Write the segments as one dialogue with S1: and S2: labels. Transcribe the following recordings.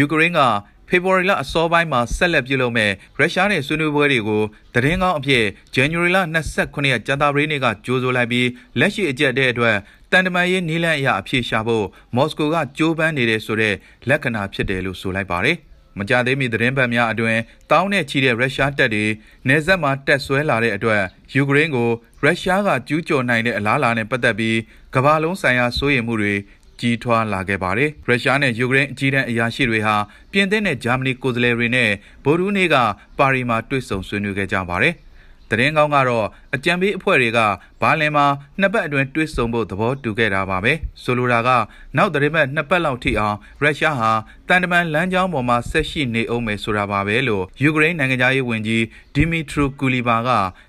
S1: ယူကရိန်းကဖေဖော်ဝါရီလအစောပိုင်းမှာဆက်လက်ပြုလုပ်မဲ့ရုရှားနဲ့ဆွေးနွေးပွဲတွေကိုသတင်းကောင်းအဖြစ်ဇန်နဝါရီလ29ရက်ကြာသပတေးနေ့ကကြိုးဆိုလိုက်ပြီးလက်ရှိအကြက်တဲ့အတွက်တန်တမာရေးနီးလန့်အရာအဖြစ်ရှာဖို့မော်စကိုကကြိုးပမ်းနေတဲ့ဆိုတဲ့လက္ခဏာဖြစ်တယ်လို့ဆိုလိုက်ပါတယ်။မကြသေးမီသတင်းပတ်များအတွင်တောင်းနဲ့ချီတဲ့ရုရှားတပ်တွေနေဆက်မှာတက်ဆွဲလာတဲ့အတွက်ယူကရိန်းကိုရုရှားကကျူးကျော်နိုင်တဲ့အလားအလာနဲ့ပတ်သက်ပြီးကမ္ဘာလုံးဆိုင်ရာစိုးရိမ်မှုတွေ ကြီးထွားလာခဲ့ပါတယ်။ရုရှားနဲ့ယူကရိန်းအကြီးတန်းအရာရှိတွေဟာပြင်သစ်နဲ့ဂျာမနီကိုယ်စားလှယ်တွေနဲ့ဗိုလ်ရူးနေ့ကပါရီမှာတွေ့ဆုံဆွေးနွေးခဲ့ကြပါတယ်။ သတင်းကောင်းကတော့အကြံပေးအဖွဲ့တွေကဘာလင်မှာနှစ်ပတ်အတွင်းတွဲဆုံဖို့သဘောတူခဲ့တာပါပဲဆိုလိုတာကနောက်သတင်းပတ်နှစ်ပတ်လောက်ထိအောင်ရုရှားဟာတန်တမန်လမ်းကြောင်းပေါ်မှာဆက်ရှိနေအောင်မယ်ဆိုတာပါပဲလို့ယူကရိန်းနိုင်ငံသားရေးဝန်ကြီးဒီမီထရူကူလီဘာက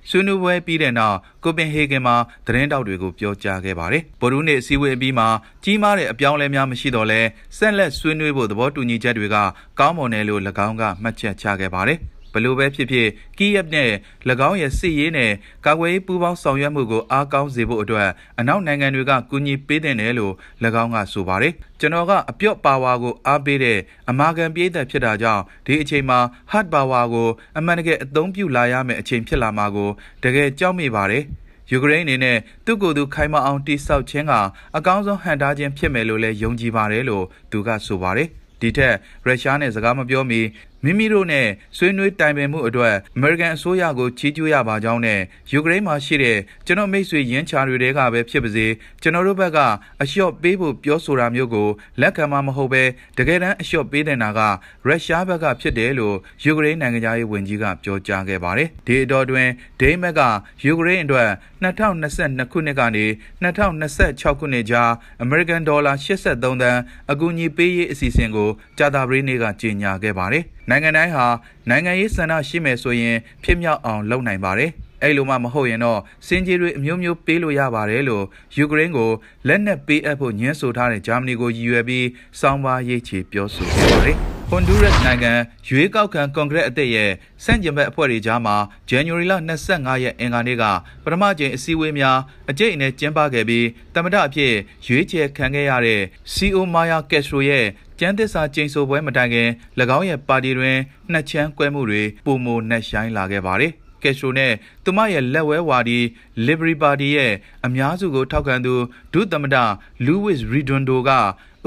S1: ဆွေးနွေးပွဲပြီးတဲ့နောက်ကိုပင်ဟေဂင်မှာသတင်းတောက်တွေကိုပြောကြားခဲ့ပါတယ်ဗိုလ်ရူးနေ့အစည်းအဝေးအပြီးမှာကြီးမားတဲ့အပြောင်းအလဲများမရှိတော့လဲဆက်လက်ဆွေးနွေးဖို့သဘောတူညီချက်တွေကကောင်းမွန်တယ်လို့၎င်းကမှတ်ချက်ချခဲ့ပါတယ် ဘလို့ပဲဖြစ်ဖြစ်ကီးယပ်နဲ့၎င်းရဲ့စစ်ရေးနဲ့ကာကွယ်ရေးပူးပေါင်းဆောင်ရွက်မှုကိုအားကောင်းစေဖို့အတွက်အနောက်နိုင်ငံတွေကကူညီပေးတဲ့တယ်လို့၎င်းကဆိုပါတယ်ကျွန်တော်ကအပြော့ပါဝါကိုအားပေးတဲ့အမာခံပြေးသက်ဖြစ်တာကြောင့်ဒီအချိန်မှာ hard power ကိုအမှန်တကယ်အသုံးပြုလာရမယ့်အချိန်ဖြစ်လာမှာကိုတကယ်ကြောက်မိပါတယ်ယူကရိန်းအနေနဲ့သူ့ကိုယ်သူခိုင်မာအောင်တိစောက်ခြင်းကအကောင်းဆုံးဟန်တားခြင်းဖြစ်မယ်လို့လည်းယုံကြည်ပါတယ်လို့သူကဆိုပါတယ်ဒီထက်ရုရှားနဲ့စကားမပြောမီ မိမိတို့နဲ့ဆွေးနွေးတိုင်ပင်မှုအတွက်အမေရိကန်အစိုးရကိုချီးကျူးရပါကြောင်းနဲ့ယူကရိန်းမှာရှိတဲ့ကျွန်တော်မိတ်ဆွေရင်းချာတွေကပဲဖြစ်ပါစေကျွန်တော်တို့ဘက်ကအလျှော့ပေးဖို့ပြောဆိုတာမျိုးကိုလက်ခံမှာမဟုတ်ပဲတကယ်တမ်းအလျှော့ပေးတဲ့နာကရုရှားဘက်ကဖြစ်တယ်လို့ယူကရိန်းနိုင်ငံသားရေးဝန်ကြီးကပြောကြားခဲ့ပါတယ်ဒီအတော်တွင်ဒိမက်ကယူကရိန်းအတွက်2022ခုနှစ်ကနေ2026ခုနှစ်ကြားအမေရိကန်ဒေါ်လာ83သန်းအကူအညီပေးရေးအစီအစဉ်ကိုကြာသပတေးနေ့ကကြေညာခဲ့ပါတယ်နိုင်ငံတိုင်းဟာနိုင်ငံရေးဆန္ဒရှိမယ်ဆိုရင်ဖြစ်မြောက်အောင်လုပ်နိုင်ပါတယ်အဲ့လိုမှမဟုတ်ရင်တော့စင်ကြီးတွေအမျိုးမျိုးပေးလို့ရပါတယ်လို့ယူကရိန်းကိုလက်နက်ပေးအပ်ဖို့ညှင်းဆိုထားတဲ့ဂျာမနီကိုရည်ရွယ်ပြီးစောင်းပါရေးချေပြောဆိုခဲ့ပါတယ်။ဟွန်ဒူရက်နိုင်ငံရွေးကောက်ခံကွန်ဂရက်အသစ်ရဲ့စန့်ကျင်ဘက်အဖွဲ့တွေကြားမှာဇန်နဝါရီလ25ရက်အင်္ဂါနေ့ကပထမကျင်းအစည်းအဝေးများအကျိတ်အနယ်ကျင်းပခဲ့ပြီးတမဒအဖြစ်ရွေးချယ်ခံခဲ့ရတဲ့ CO Maya Castro ရဲ့ ကျန်းသစ္စာကျိန်ဆိုပွဲမတိုင်ခင်၎င်းရဲ့ပါတီတွင်နှစ်ချမ်းကွဲမှုတွေပုံမနှက်ဆိုင်လာခဲ့ပါတယ်ကက်စထရိုနဲ့သူမရဲ့လက်ဝဲဝါဒီ Liberty Party ရဲ့အများစုကိုထောက်ခံသူဒုသမ္မတ Louis Redondo က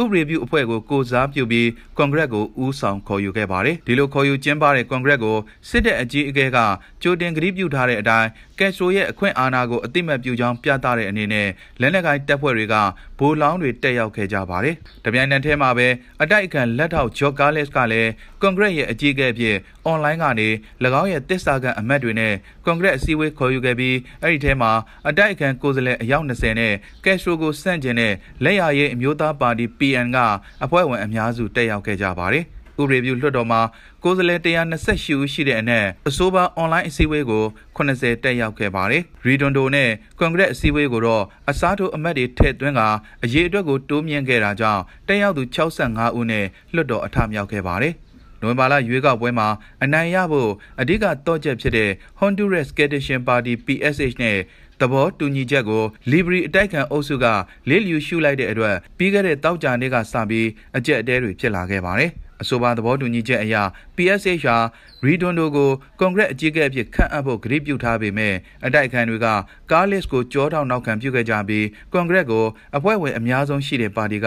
S1: ဥပဒေပြုအဖွဲ့ကိုကိုစားပြုပြီးကွန်ဂရက်ကိုဦးဆောင်ခေါ်ယူခဲ့ပါတယ်ဒီလိုခေါ်ယူကျင်းပတဲ့ကွန်ဂရက်ကိုစစ်တပ်အကြီးအကဲကကြိုတင်ကတိပြုထားတဲ့အတိုင်းကက်စထရိုရဲ့အခွင့်အာဏာကိုအသိမှတ်ပြုကြောင်းပြသတဲ့အနေနဲ့လက်နက်ကိုင်တပ်ဖွဲ့တွေကဗိုလ်လောင်းတွေတက်ရောက်ခဲ့ကြပါတယ်။တပြိုင်နက်တည်းမှာပဲအတိုက်အခံလက်ထောက်ဂျော့ကားလက်စ်ကလည်းကွန်ဂရက်ရဲ့အကြီးအကဲအဖြစ် အွန်လိုင်းကနေ၎င်းရဲ့တစ္ဆာကန်အမတ်တွေနဲ့ကွန်ဂရက်အစည်းအဝေးခေါ်ယူခဲ့ပြီးအဲ့ဒီထဲမှာအတိုက်အခံကိုယ်စားလှယ်အယောက်20နဲ့ကက်စထရိုကိုစန့်ကျင်တဲ့လက်ရရေးအမျိုးသားပါတီ PN ကအဖွဲ့ဝင်အများစုတက်ရောက်ခဲ့ကြပါတယ်။ဥပဒေပြုလွှတ်တော်မှာကိုယ်စားလှယ်128ဦးရှိတဲ့အနက်အဆိုပါအွန်လိုင်းအစည်းအဝေးကို80တက်ရောက်ခဲ့ပါတယ်။ရီဒွန်ဒိုနဲ့ကွန်ဂရက်အစည်းအဝေးကိုတော့အစားထိုးအမတ်တွေထည့်သွင်းကအရေးအတွက်ကိုတိုးမြင့်ခဲ့တာကြောင့်တက်ရောက်သူ65ဦးနဲ့လွှတ်တော်အထမြောက်ခဲ့ပါတယ်။ နိုဝင်ဘာလရွေးကောက်ပွဲမှာအနိုင်ရဖို့အဓိကတော့ချက်ဖြစ်တဲ့ Honduras Coalition Party PSH နဲ့သဘောတူညီချက်ကို Libri အတိုက်ခံအုပ်စုကလေးလျူရှုလိုက်တဲ့အတွက်ပြီးခဲ့တဲ့တောက်ကြနေ့ကစပြီးအကြက်အတဲတွေဖြစ်လာခဲ့ပါတယ်။ အဆိုပါသဘောတူညီချက်အရ PSH ဟာရီဒွန်ဒိုကိုကွန်ဂရက်အကြီးအကဲအဖြစ်ခန့်အပ်ဖို့ကတိပြုထားပေမဲ့အတိုက်အခံတွေကကားလစ်ကိုကြောထောက်နောက်ခံပြုခဲ့ကြပြီးကွန်ဂရက်ကိုအဖွဲ့ဝင်အများဆုံးရှိတဲ့ပါတီက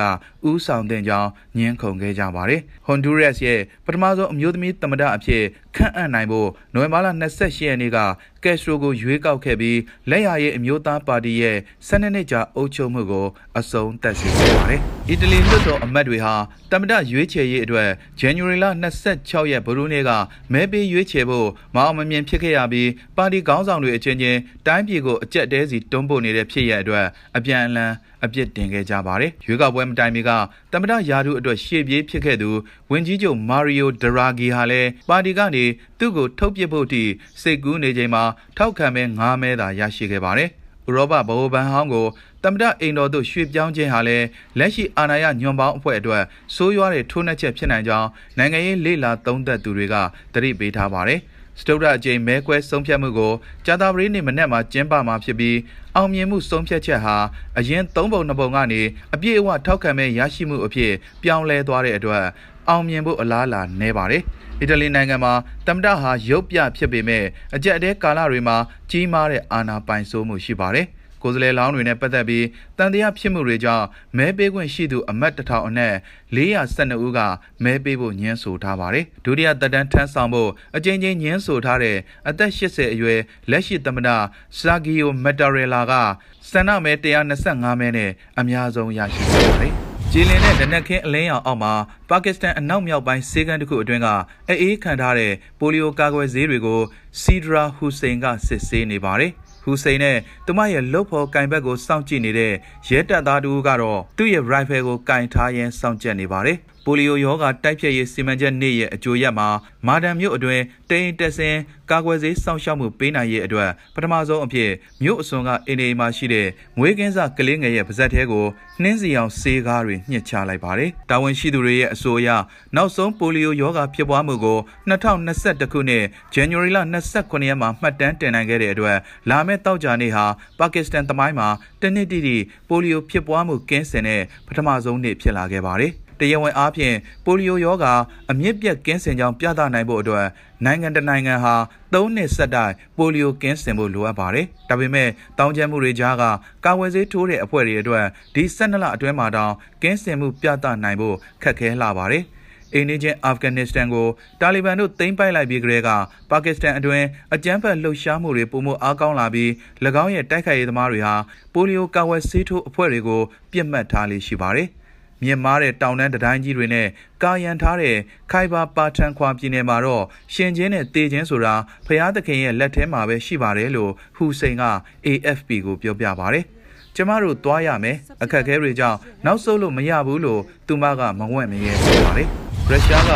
S1: ဦးဆောင်တဲ့ကြောင်းညှင်းခုန်ခဲ့ကြပါတယ်။ Honduras ရဲ့ပထမဆုံးအမျိုးသမီးသမ္မတအဖြစ် ခန့်အပ်နိုင်ဖို့နိုဝင်ဘာလ28ရက်နေ့ကကက်စထရိုကိုရွေးကောက်ခဲ့ပြီးလက်ရရဲ့အမျိုးသားပါတီရဲ့12နှစ်ကြာအုပ်ချုပ်မှုကိုအဆုံးသတ်စေခဲ့ပါတယ်။အီတလီလွှတ်တော်အမတ်တွေဟာသမ္မတရွေးချယ်ရေးအတွက်ဇန်နဝါရီလ26ရက်ဗုဒ္ဓနေ့ကမဲပေးရွေးချယ်ဖို့မအောင်မမြင်ဖြစ်ခဲ့ရပြီးပါတီခေါင်းဆောင်တွေအချင်းချင်းတိုင်းပြည်ကိုအကြက်တဲစီတွန်းပို့နေတဲ့ဖြစ်ရအတွက်အပြန်အလှန်အပြစ်တင်ခဲ့ကြပါတယ်။ရွေးကောက်ပွဲမတိုင်မီကသမ္မတယာဒူအတွက်ရှေ့ပြေးဖြစ်ခဲ့သူဝန်ကြီးချုပ်မာရီယိုဒရာဂီဟာလည်းပါတီကနေသူ့ကိုထုတ်ပစ်ဖို့အထိစိတ်ကူးနေချိန်မှာထောက်ခံမဲ9မဲသာရရှိခဲ့ပါတယ်။ဥရောပဗဟိုဘဏ်ဟောင်းကိုတမဒအိမ်တော်သို့ရွှေ့ပြောင်းခြင်းဟာလည်းလက်ရှိအာဏာရညွန်ပေါင်းအဖွဲ့အတွက်ဆိုးရွားတဲ့ထိုးနှက်ချက်ဖြစ်နိုင်ကြောင်းနိုင်ငံရေးလေလာသုံးသပ်သူတွေကသတိပေးထားပါတယ်။ စတုဒ္ဒအကြိမ်မဲခွဲဆုံးဖြတ်မှုကိုကြာသပတေးနေ့မနက်မှာကျင်းပမှာဖြစ်ပြီးအောင်မြင်မှုဆုံးဖြတ်ချက်ဟာအရင်၃ပုံ၂ပုံကနေအပြည့်အဝထောက်ခံမဲ့ရရှိမှုအဖြစ်ပြောင်းလဲသွားတဲ့အတွက်အောင်မြင်ဖို့အလားအလာနည်းပါတယ်။အီတလီနိုင်ငံမှာတမ္ပတဟာရုပ်ပြဖြစ်ပေမဲ့အကြက်အတဲကာလတွေမှာကြီးမားတဲ့အာဏာပိုင်ဆိုးမှုရှိပါတယ်။ ကိုယ်စားလှယ်လောင်းတွေနဲ့ပတ်သက်ပြီးတန်တရားဖြစ်မှုတွေကြောင့်မဲပေးခွင့်ရှိသူအမတ်တထောင်အနက်412ဦးကမဲပေးဖို့ညှင်းဆိုထားပါတယ်။ဒုတိယသက်တမ်းထမ်းဆောင်ဖို့အကြိမ်ကြိမ်ညှင်းဆိုထားတဲ့အသက်80အရွယ်လက်ရှိသမ္မတဆာဂီယိုမက်တာရယ်လာကစန္ဒမဲ125မဲနဲ့အများဆုံးရရှိခဲ့ပါတယ်။ကြည်လင်တဲ့လက်နက်ခင်းအလင်းရောင်အောက်မှာပါကစ္စတန်အနောက်မြောက်ပိုင်းစေကန်းတစ်ခုအတွင်းကအေးခံထားတဲ့ပိုလီယိုကာကွယ်ဆေးတွေကိုစီဒရာဟူစိန်ကစစ်ဆေးနေပါတယ်။ ဟူစိန်နဲ့သူမရဲ့လုတ်ဖော်ကင်ဘက်ကိုစောင့်ကြည့်နေတဲ့ရဲတပ်သားတူကတော့သူ့ရဲ့ rifle ကိုကင်ထားရင်းစောင့်ကြည့်နေပါတယ်။ ပိုလီယိုရောဂါတိုက်ဖျက်ရေးစီမံချက်နေ့ရဲ့အကျိုးရက်မှာမာဒန်မြို့အတွင်းတိန်တက်စင်ကာကွယ်ဆေးစောင့်ရှောက်မှုပေးနိုင်ရေးအတွက်ပထမဆုံးအဖြစ်မြို့အစွန်ကအင်းနေမှာရှိတဲ့ငွေကင်းစကလေးငယ်ရဲ့ပါဇက်သေးကိုနှင်းစီအောင်ဆေးကားတွေညှစ်ချလိုက်ပါတယ်။တာဝန်ရှိသူတွေရဲ့အဆိုအရနောက်ဆုံးပိုလီယိုရောဂါဖြစ်ပွားမှုကို2021ခုနှစ်ဇန်နဝါရီလ29ရက်မှာမှတ်တမ်းတင်နိုင်ခဲ့တဲ့အတွက်လာမယ့်တောက်ကြနေ့ဟာပါကစ္စတန်သမိုင်းမှာတနှစ်တိတိပိုလီယိုဖြစ်ပွားမှုကင်းစင်တဲ့ပထမဆုံးနေ့ဖြစ်လာခဲ့ပါတယ်။ တရားဝင်အားဖြင့်ပိုလီယိုရောဂါအမြင့်ပြတ်ကင်းစင်ကြောင်းပြသနိုင်ဖို့အတွက်နိုင်ငံတနိုင်ငံဟာ၃နှစ်ဆက်တိုက်ပိုလီယိုကင်းစင်ဖို့လိုအပ်ပါတယ်။ဒါပေမဲ့တောင်းကျမ်းမှုတွေကြားကကာဝယ်ဆေးထိုးတဲ့အဖွဲ့တွေအတွက်ဒီ12လအတွင်းမှာတောင်ကင်းစင်မှုပြသနိုင်ဖို့ခက်ခဲလာပါတယ်။အိန္ဒိချင်းအာဖဂန်နစ္စတန်ကိုတာလီဘန်တို့သိမ်းပိုက်လိုက်ပြီးကတည်းကပါကစ္စတန်အတွင်းအကြမ်းဖက်လှုပ်ရှားမှုတွေပုံမအားကောင်းလာပြီး၎င်းရဲ့တိုက်ခိုက်ရေးသမားတွေဟာပိုလီယိုကာဝယ်ဆေးထိုးအဖွဲ့တွေကိုပြစ်မှတ်ထားလေးရှိပါတယ်။ မြင့်မားတဲ့တောင်တန်းတတိုင်းကြီးတွေနဲ့ကာယံထားတဲ့ခိုင်ဘာပါထန်ခွာပြည်နယ်မှာတော့ရှင်ချင်းနဲ့တေချင်းဆိုတာဖျားသခင်ရဲ့လက်ထဲမှာပဲရှိပါတယ်လို့ဟူစိန်က AFP ကိုပြောပြပါတယ်ကျမတို့သွားရမယ်အခက်အခဲတွေကြောင့်နောက်ဆုတ်လို့မရဘူးလို့သူမကမဝန့်မရဲပြောပါတယ် ရုရှားက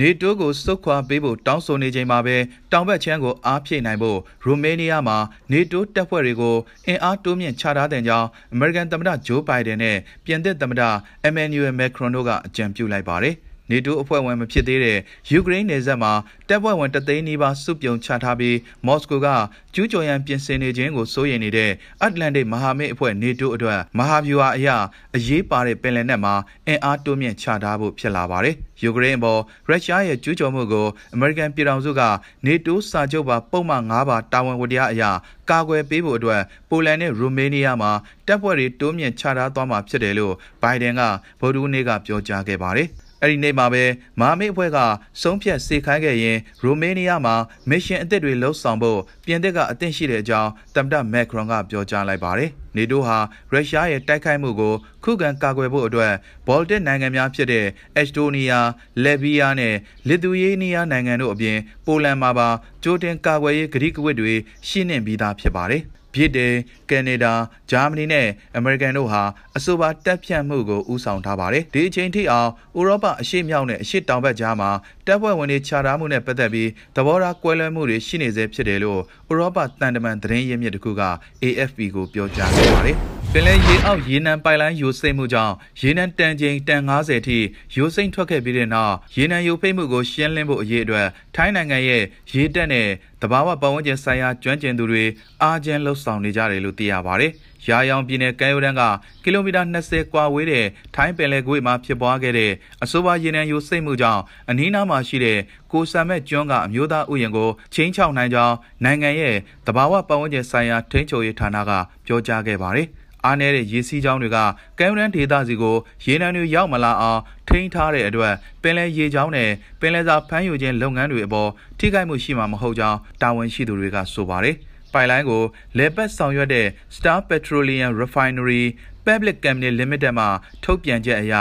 S1: နေတိုးကိုစုခွာပေးဖို့တောင်းဆိုနေချိန်မှာပဲတောင်ဘက်ချမ်းကိုအားဖြည့်နိုင်ဖို့ရိုမေးနီးယားမှာနေတိုးတပ်ဖွဲ့တွေကိုအင်အားတိုးမြင့်ချထားတဲ့ကြောင်းအမေရိကန်သမ္မတဂျိုးဘိုင်ဒန်နဲ့ပြင်သစ်သမ္မတအမန်နျူရယ်မက်ခရွန်တို့ကအကြံပြုလိုက်ပါတယ်။ နေတိုးအဖွဲ့ဝင်မဖြစ်သေးတဲ့ယူကရိန်းနယ်စပ်မှာတပ်ဖွဲ့ဝင်တသိန်းနီးပါးစုပြုံချထားပြီးမော်စကိုကကျူးကျော်ရန်ပြင်ဆင်နေခြင်းကိုစိုးရိမ်နေတဲ့အတ္တလန်တစ်မဟာမိတ်အဖွဲ့နေတိုးအတွက်မဟာဗျူဟာအရအရေးပါတဲ့ပင်လယ်နက်မှာအင်အားတိုးမြင့်ချထားဖို့ဖြစ်လာပါတယ်။ယူကရိန်းအပေါ်ရုရှားရဲ့ကျူးကျော်မှုကိုအမေရိကန်ပြည်ထောင်စုကနေတိုးစာချုပ်ပါပုံမှန်၅ပါတာဝန်ဝတရားအရကာကွယ်ပေးဖို့အတွက်ပိုလန်နဲ့ရိုမေးနီးယားမှာတပ်ဖွဲ့တွေတိုးမြင့်ချထားသွားမှာဖြစ်တယ်လို့ဘိုင်ဒန်ကဗုဒ္ဓဦးနေ့ကပြောကြားခဲ့ပါတယ်။ အဲ့ဒီနေ့မှာပဲမာမိတ်အဖွဲ့ကဆုံးဖြတ်စေခိုင်းခဲ့ရင်ရိုမေးနီးယားမှာမစ်ရှင်အသစ်တွေလှုပ်ဆောင်ဖို့ပြင်သစ်ကအသင့်ရှိတဲ့အကြောင်းသမ္မတမက်ခရွန်ကပြောကြားလိုက်ပါတယ်။နေတိုးဟာရုရှားရဲ့တိုက်ခိုက်မှုကိုခုခံကာကွယ်ဖို့အတွက်ဘော်လ်တစ်နိုင်ငံများဖြစ်တဲ့အက်စတိုးနီးယား၊လက်ဗီးယားနဲ့လစ်သူရေးနီးယားနိုင်ငံတို့အပြင်ပိုလန်မှာပါကြိုတင်ကာကွယ်ရေးဂရိကဝတ်တွေရှင်းနှင်ပြီးသားဖြစ်ပါတယ်။ ဗြိတိန်၊ကနေဒါ၊ဂျာမနီနဲ့အမေရိကန်တို့ဟာအဆိုပါတပ်ဖြန့်မှုကိုဦးဆောင်ထားပါတယ်။ဒီအချိန်ထိအောင်ဥရောပအရှေ့မြောက်နဲ့အရှေ့တောင်ဘက်ကြားမှာတပ်ဖွဲ့ဝင်တွေခြားထားမှုနဲ့ပတ်သက်ပြီးသဘောထားကွဲလွဲမှုတွေရှိနေစေဖြစ်တယ်လို့ဥရောပတန်တမန်သတင်းရင်းမြစ်တစ်ခုက AFP ကိုပြောကြားခဲ့ပါတယ်။ပ င်လယ်ရေအောက်ရေနံပိုက်လိုင်းယိုစိမ့်မှုကြောင့်ရေနံတန်ချိန်တန်90ထိယိုစိမ့်ထွက်ခဲ့ပြီးတဲ့နောက်ရေနံယိုဖိတ်မှုကိုရှင်းလင်းဖို့အရေးအတွက်ထိုင်းနိုင်ငံရဲ့ရေတပ်နဲ့တဘာဝပတ်ဝန်းကျင်ဆိုင်ရာကျွမ်းကျင်သူတွေအားကျဉ်လှုပ်ဆောင်နေကြတယ်လို့သိရပါတယ်။ရာယောင်ပြည်နယ်ကမ်းရိုးတန်းကကီလိုမီတာ20ကွာဝေးတဲ့ထိုင်းပင်လယ်ကွေ့မှာဖြစ်ပွားခဲ့တဲ့အဆိုပါရေနံယိုစိမ့်မှုကြောင့်အနီးနားမှာရှိတဲ့ကိုဆမ်မက်ကျွန်းကအမျိုးသားဥယျာဉ်ကိုချင်းချောက်နိုင်ကြောင်းနိုင်ငံရဲ့တဘာဝပတ်ဝန်းကျင်ဆိုင်ရာထိန်းချုပ်ရေးဌာနကပြောကြားခဲ့ပါတယ်။ အားနည်းတဲ့ရေစီးကြောင်းတွေကကမ်းရန်ဒေသစီကိုရေနံတွေရောက်မလာအောင်ထိန်းထားတဲ့အတွက်ပင်လယ်ရေကြောင်းနဲ့ပင်လယ်စာဖမ်းယူခြင်းလုပ်ငန်းတွေအပေါ်ထိခိုက်မှုရှိမှာမဟုတ်ကြောင်းတာဝန်ရှိသူတွေကဆိုပါတယ်။ပိုင်လိုင်းကိုလေပတ်ဆောင်ရွက်တဲ့ Star Petroleum Refinery Public Company Limited မှထုတ်ပြန်ချက်အရ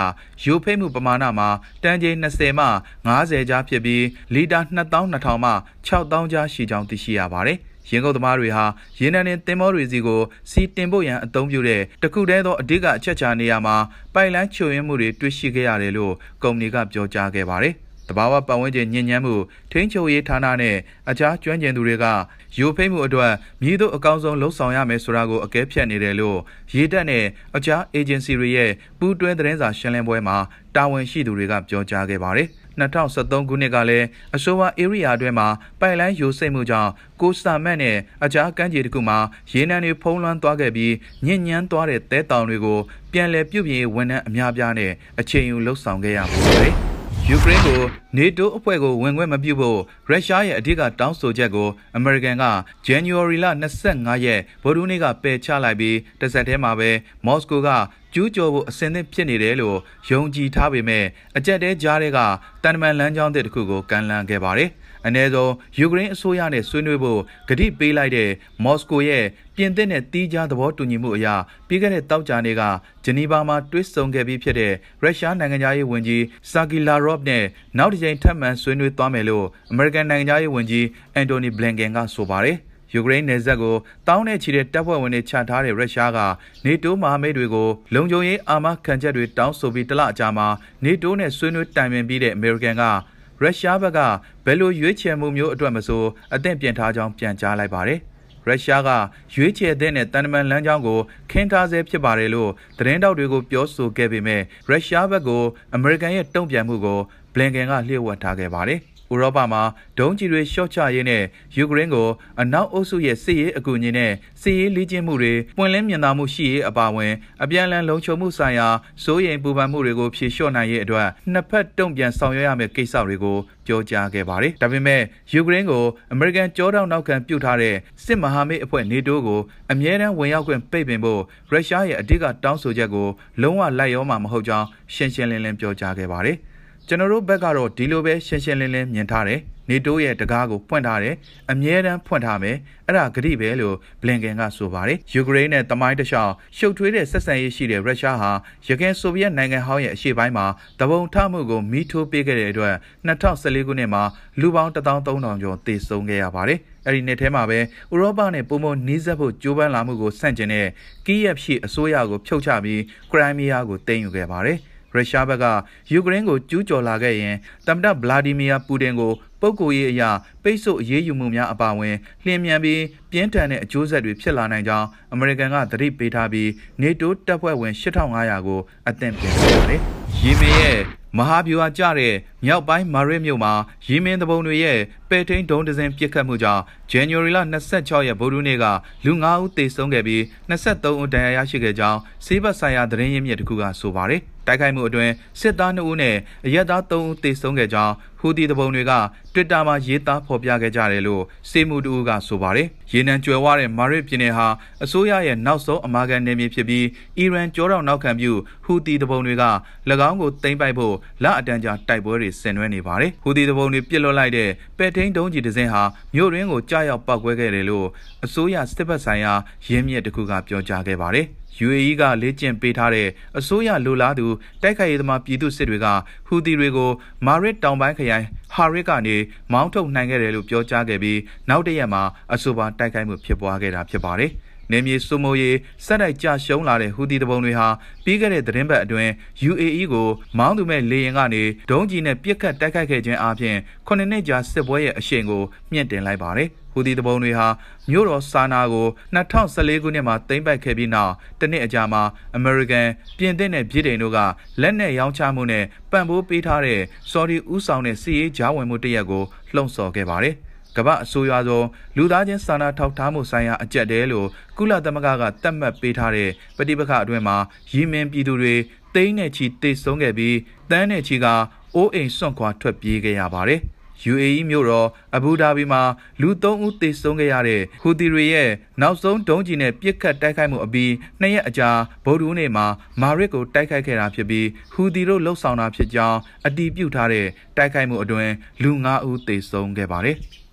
S1: ယူဖိတ်မှုပမာဏမှာတန်ချိန်20မှ50ကြားဖြစ်ပြီးလီတာ2200မှ6000ကြားရှိကြောင်းသိရှိရပါတယ်။ ရင်ကုန်သမားတွေဟာရေနံနဲ့တင်မောတွေစီကိုစီတင်ဖို့ရန်အသုံးပြုတဲ့တခုတည်းသောအဓိကအချက်ချာနေရာမှာပိုက်လိုင်းချိုရင်းမှုတွေတွေ့ရှိခဲ့ရတယ်လို့ကုမ္ပဏီကပြောကြားခဲ့ပါတယ်။တဘာဝပတ်ဝန်းကျင်ညဉ့်ညမ်းမှုထိန်းချုပ်ရေးဌာနနဲ့အခြားကျွမ်းကျင်သူတွေကယူဖိတ်မှုအတွက်မြည်သို့အကောင်းဆုံးလှုံ့ဆော်ရမယ်ဆိုတာကိုအကဲဖြတ်နေတယ်လို့ရေတပ်နဲ့အခြား agency တွေရဲ့ပူးတွဲသတင်းစာရှင်းလင်းပွဲမှာတာဝန်ရှိသူတွေကပြောကြားခဲ့ပါတယ်။ 2013ခုနှစ်ကလည်းအဆိုပါဧရိယာအတွင်းမှာပိုက်လိုင်းယိုစိမ့်မှုကြောင့်ကိုစတာမတ်နဲ့အခြားကမ်းခြေတစ်ခုမှာရေနံတွေဖုံးလွှမ်းသွားခဲ့ပြီးညဉ့်ညမ်းသွားတဲ့တဲတောင်တွေကိုပြန်လည်ပြုပြင်ဝန်ထမ်းအများပြားနဲ့အချိန်ယူလှုပ်ဆောင်ခဲ့ရပါတယ်။ယူကရိန်းကို နေတိုးအဖွဲ့ကိုဝင်ခွင့်မပြုဖို့ရုရှားရဲ့အဓိကတောင်းဆိုချက်ကိုအမေရိကန်က January လ25ရက်ဗုဒ္ဓနေ့ကပယ်ချလိုက်ပြီးတစ်ဆက်တည်းမှာပဲမော်စကိုကကျူးကျော်ဖို့အစဉ်သင့်ဖြစ်နေတယ်လို့ယုံကြည်ထားပေမဲ့အကြက်တဲကြားတွေကတန်တမန်လမ်းကြောင်းတစ်ခုကိုကန်လန်းခဲ့ပါတယ်။အ ਨੇ ဆုံးယူကရိန်းအစိုးရနဲ့ဆွေးနွေးဖို့ကတိပေးလိုက်တဲ့မော်စကိုရဲ့ပြင်သစ်နဲ့တီးခြားသဘောတူညီမှုအရပြီးခဲ့တဲ့တောက်ကြနေ့ကဂျနီဗာမှာတွေ့ဆုံခဲ့ပြီးဖြစ်တဲ့ရုရှားနိုင်ငံသားရေးဝန်ကြီးဆာဂီလာရော့နဲ့နောက်တစ်ကြိမ်ထပ်မံဆွေးနွေးသွားမယ်လို့အမေရိကန်နိုင်ငံသားရေးဝန်ကြီးအန်တိုနီဘလင်ကန်ကဆိုပါတယ်ယူကရိန်းနယ်စပ်ကိုတောင်းနဲ့ချီတဲ့တပ်ဖွဲ့ဝင်တွေချထားတဲ့ရုရှားကနေတိုးမဟာမိတ်တွေကိုလုံခြုံရေးအာမခံချက်တွေတောင်းဆိုပြီးတလအကြာမှာနေတိုးနဲ့ဆွေးနွေးတိုင်ပင်ပြီးတဲ့အမေရိကန်ကရုရှားဘက်ကဘယ်လိုရွေးချယ်မှုမျိုးအတွက်မဆိုအသင့်ပြင်ထားကြောင်းပြန်ကြားလိုက်ပါတယ်။ရုရှားကရွေးချယ်တဲ့နဲ့တန်တမန်လမ်းကြောင်းကိုခင်းထားဆဲဖြစ်ပါတယ်လို့သတင်းတောက်တွေကိုပြောဆိုခဲ့ပေမဲ့ရုရှားဘက်ကအမေရိကန်ရဲ့တုံ့ပြန်မှုကို ဘလင်ကန်ကလျှို့ဝှက်ထားခဲ့ပါတယ်။ဥရောပမှာဒုံးကျည်တွေရှော့ချရေးနဲ့ယူကရိန်းကိုအနောက်အုပ်စုရဲ့စစ်ရေးအကူအညီနဲ့စစ်ရေးလေ့ကျင့်မှုတွေပွင့်လင်းမြင်သာမှုရှိရေးအပါအဝင်အပြန်အလှန်လုံခြုံမှုဆိုင်ရာစိုးရိမ်ပူပန်မှုတွေကိုဖြေလျှော့နိုင်ရေးအတွက်နှစ်ဖက်တုံ့ပြန်ဆောင်ရွက်ရမယ့်ကိစ္စတွေကိုပြောကြားခဲ့ပါတယ်။ဒါပေမဲ့ယူကရိန်းကိုအမေရိကန်ကြောတောင်နောက်ခံပြုထားတဲ့စစ်မဟာမိတ်အဖွဲ့နေတိုးကိုအမြဲတမ်းဝင်ရောက်ခွင့်ပိတ်ပင်ဖို့ရုရှားရဲ့အဓိကတောင်းဆိုချက်ကိုလုံးဝလိုက်ရောမှာမဟုတ်ကြောင်းရှင်းရှင်းလင်းလင်းပြောကြားခဲ့ပါတယ်။ ကျွန်တော်တို့ဘက်ကတော့ဒီလိုပဲရှင်းရှင်းလင်းလင်းမြင်ထားတယ်နေတိုးရဲ့တကားကိုဖွင့်ထားတယ်အမြဲတမ်းဖွင့်ထားမယ်အဲ့ဒါဂရိပဲလို့ဘလင်ကန်ကဆိုပါတယ်ယူကရိန်းနဲ့တမိုင်းတခြားရှုပ်ထွေးတဲ့ဆက်ဆံရေးရှိတဲ့ရုရှားဟာရခိုင်ဆိုဗီယက်နိုင်ငံဟောင်းရဲ့အရှေ့ပိုင်းမှာတပုံထမှုကိုမီးထိုးပေးခဲ့တဲ့အတွက်2014ခုနှစ်မှာလူပေါင်း13000ကျော်သေဆုံးခဲ့ရပါတယ်အဲ့ဒီနှစ်ထဲမှာပဲဥရောပနဲ့ပုံမနီးစပ်ဖို့ကြိုးပမ်းလာမှုကိုဆန့်ကျင်တဲ့ကီးယက်ရှိအစိုးရကိုဖြုတ်ချပြီးခရိုင်းမီးယားကိုသိမ်းယူခဲ့ပါတယ်။ ရုရှားဘက်ကယူကရိန်းကိုကျူးကျော်လာခဲ့ရင်သမ္မတဗလာဒီမီယာပူတင်ကိုပုပ်ကိုရေးအရာပိတ်ဆို့အရေးယူမှုများအပါအဝင်လျင်မြန်ပြီးပြင်းထန်တဲ့အကျိုးဆက်တွေဖြစ်လာနိုင်ကြောင်းအမေရိကန်ကသတိပေးထားပြီးနေတိုးတပ်ဖွဲ့ဝင်8500ကိုအသင့်ပြင်ခဲ့ပါတယ်။ယီမင်ရဲ့မဟာဗျူဟာကျတဲ့မြောက်ပိုင်းမာရစ်မြို့မှာယီမင်တပုံတွေရဲ့ပဲထိန်ဒုံးဒဇင်ပစ်ခတ်မှုကြောင့် January လ26ရက်ဗုဒ္ဓနေ့ကလူ9ဦးသေဆုံးခဲ့ပြီး23ဦးဒဏ်ရာရရှိခဲ့ကြောင်းစေဘတ်ဆိုင်ရာသတင်းရင်းမြစ်တစ်ခုကဆိုပါတယ်။ တိုက်ခိုက်မှုအတွင်းစစ်သား2ဦးနဲ့အရက်သား3ဦးသေဆုံးခဲ့ကြောင်းဟူတီတပုံတွေက Twitter မှာရေးသားဖော်ပြခဲ့ကြတယ်လို့စေမှုတူကဆိုပါတယ်။ရေနံကြွယ်ဝတဲ့မာရစ်ပြည်နယ်ဟာအစိုးရရဲ့နောက်ဆုံးအမာခံနယ်မြေဖြစ်ပြီးအီရန်ကြောတော်နောက်ခံပြုဟူတီတပုံတွေက၎င်းကိုသိမ်းပိုက်ဖို့လအတန်းကြာတိုက်ပွဲတွေဆင်နွှဲနေပါတယ်။ဟူတီတပုံတွေပြစ်လွတ်လိုက်တဲ့ပဲ့ထိန်ဒုံးကြီးတစ်စင်းဟာမြို့ရင်းကိုကြားရောက်ပောက်ကွဲခဲ့တယ်လို့အစိုးရစစ်ဘက်ဆိုင်ရာရင်းမြစ်တစ်ခုကပြောကြားခဲ့ပါတယ်။ UAE ကလေ့ကျင့်ပေးထားတဲ့အစိုးရလိုလားသူတိုက်ခိုက်ရေးသမားပြည်သူစစ်တွေကဟူသီတွေကိုမာရစ်တောင်ပိုင်းခရိုင်ဟာရစ်ကနေမောင်းထုတ်နိုင်ခဲ့တယ်လို့ပြောကြားခဲ့ပြီးနောက်တရက်မှာအဆိုပါတိုက်ခိုက်မှုဖြစ်ပွားခဲ့တာဖြစ်ပါတယ်။ နေမြေစုမိုးရေးစက်တိုက်ကြရှုံးလာတဲ့ဟူတီတပုံတွေဟာပြီးခဲ့တဲ့သတင်းပတ်အတွင်း UAE ကိုမောင်းသူမဲ့လေယာဉ်ကနေဒုံးကြီးနဲ့ပစ်ခတ်တိုက်ခိုက်ခဲ့ခြင်းအပြင်ခုနှစ်ကြာစစ်ပွဲရဲ့အရှိန်ကိုမြင့်တင်လိုက်ပါတယ်။ဟူသီတပုံတွေဟာမြို့တော်ဆာနာကို2014ခုနှစ်မှာသိမ်းပိုက်ခဲ့ပြီးနောက်တနှစ်အကြာမှာအမေရိကန်ပြင်သစ်နဲ့ဗြိတိန်တို့ကလက်နက်ရောင်းချမှုနဲ့ပံ့ပိုးပေးထားတဲ့ဆော်ဒီဥဆောင်တဲ့စီးရေးကြားဝင်မှုတရက်ကိုလှုံ့ဆော်ခဲ့ပါတယ်။ ကမ္ဘာအစိုးရဆုံးလူသားချင်းစာနာထောက်ထားမှုဆိုင်ရာအကြက်တဲလို့ကုလသမဂ္ဂကသတ်မှတ်ပေးထားတဲ့ပဋိပက္ခအတွင်းမှာယီမင်ပြည်သူတွေတိန်းနဲ့ချီတိတ်ဆုံးခဲ့ပြီးတန်းနဲ့ချီကအိုးအိမ်စွန့်ခွာထွက်ပြေးခဲ့ရပါတယ်။ UAE မြို့တော်အဘူဒါဘီမှာလူ3ဦးသေဆုံးခဲ့ရတဲ့ဟူသီတွေရဲ့နောက်ဆုံးဒုံးကျည်နဲ့ပစ်ခတ်တိုက်ခိုက်မှုအပြီးနှစ်ရက်အကြာဗုဒ္ဓဦးနေ့မှာမာရစ်ကိုတိုက်ခိုက်ခဲ့တာဖြစ်ပြီးဟူသီတို့လှုပ်ဆောင်တာဖြစ်ကြောင်းအတည်ပြုထားတဲ့တိုက်ခိုက်မှုအတွင်းလူ9ဦးသေဆုံးခဲ့ပါတယ်။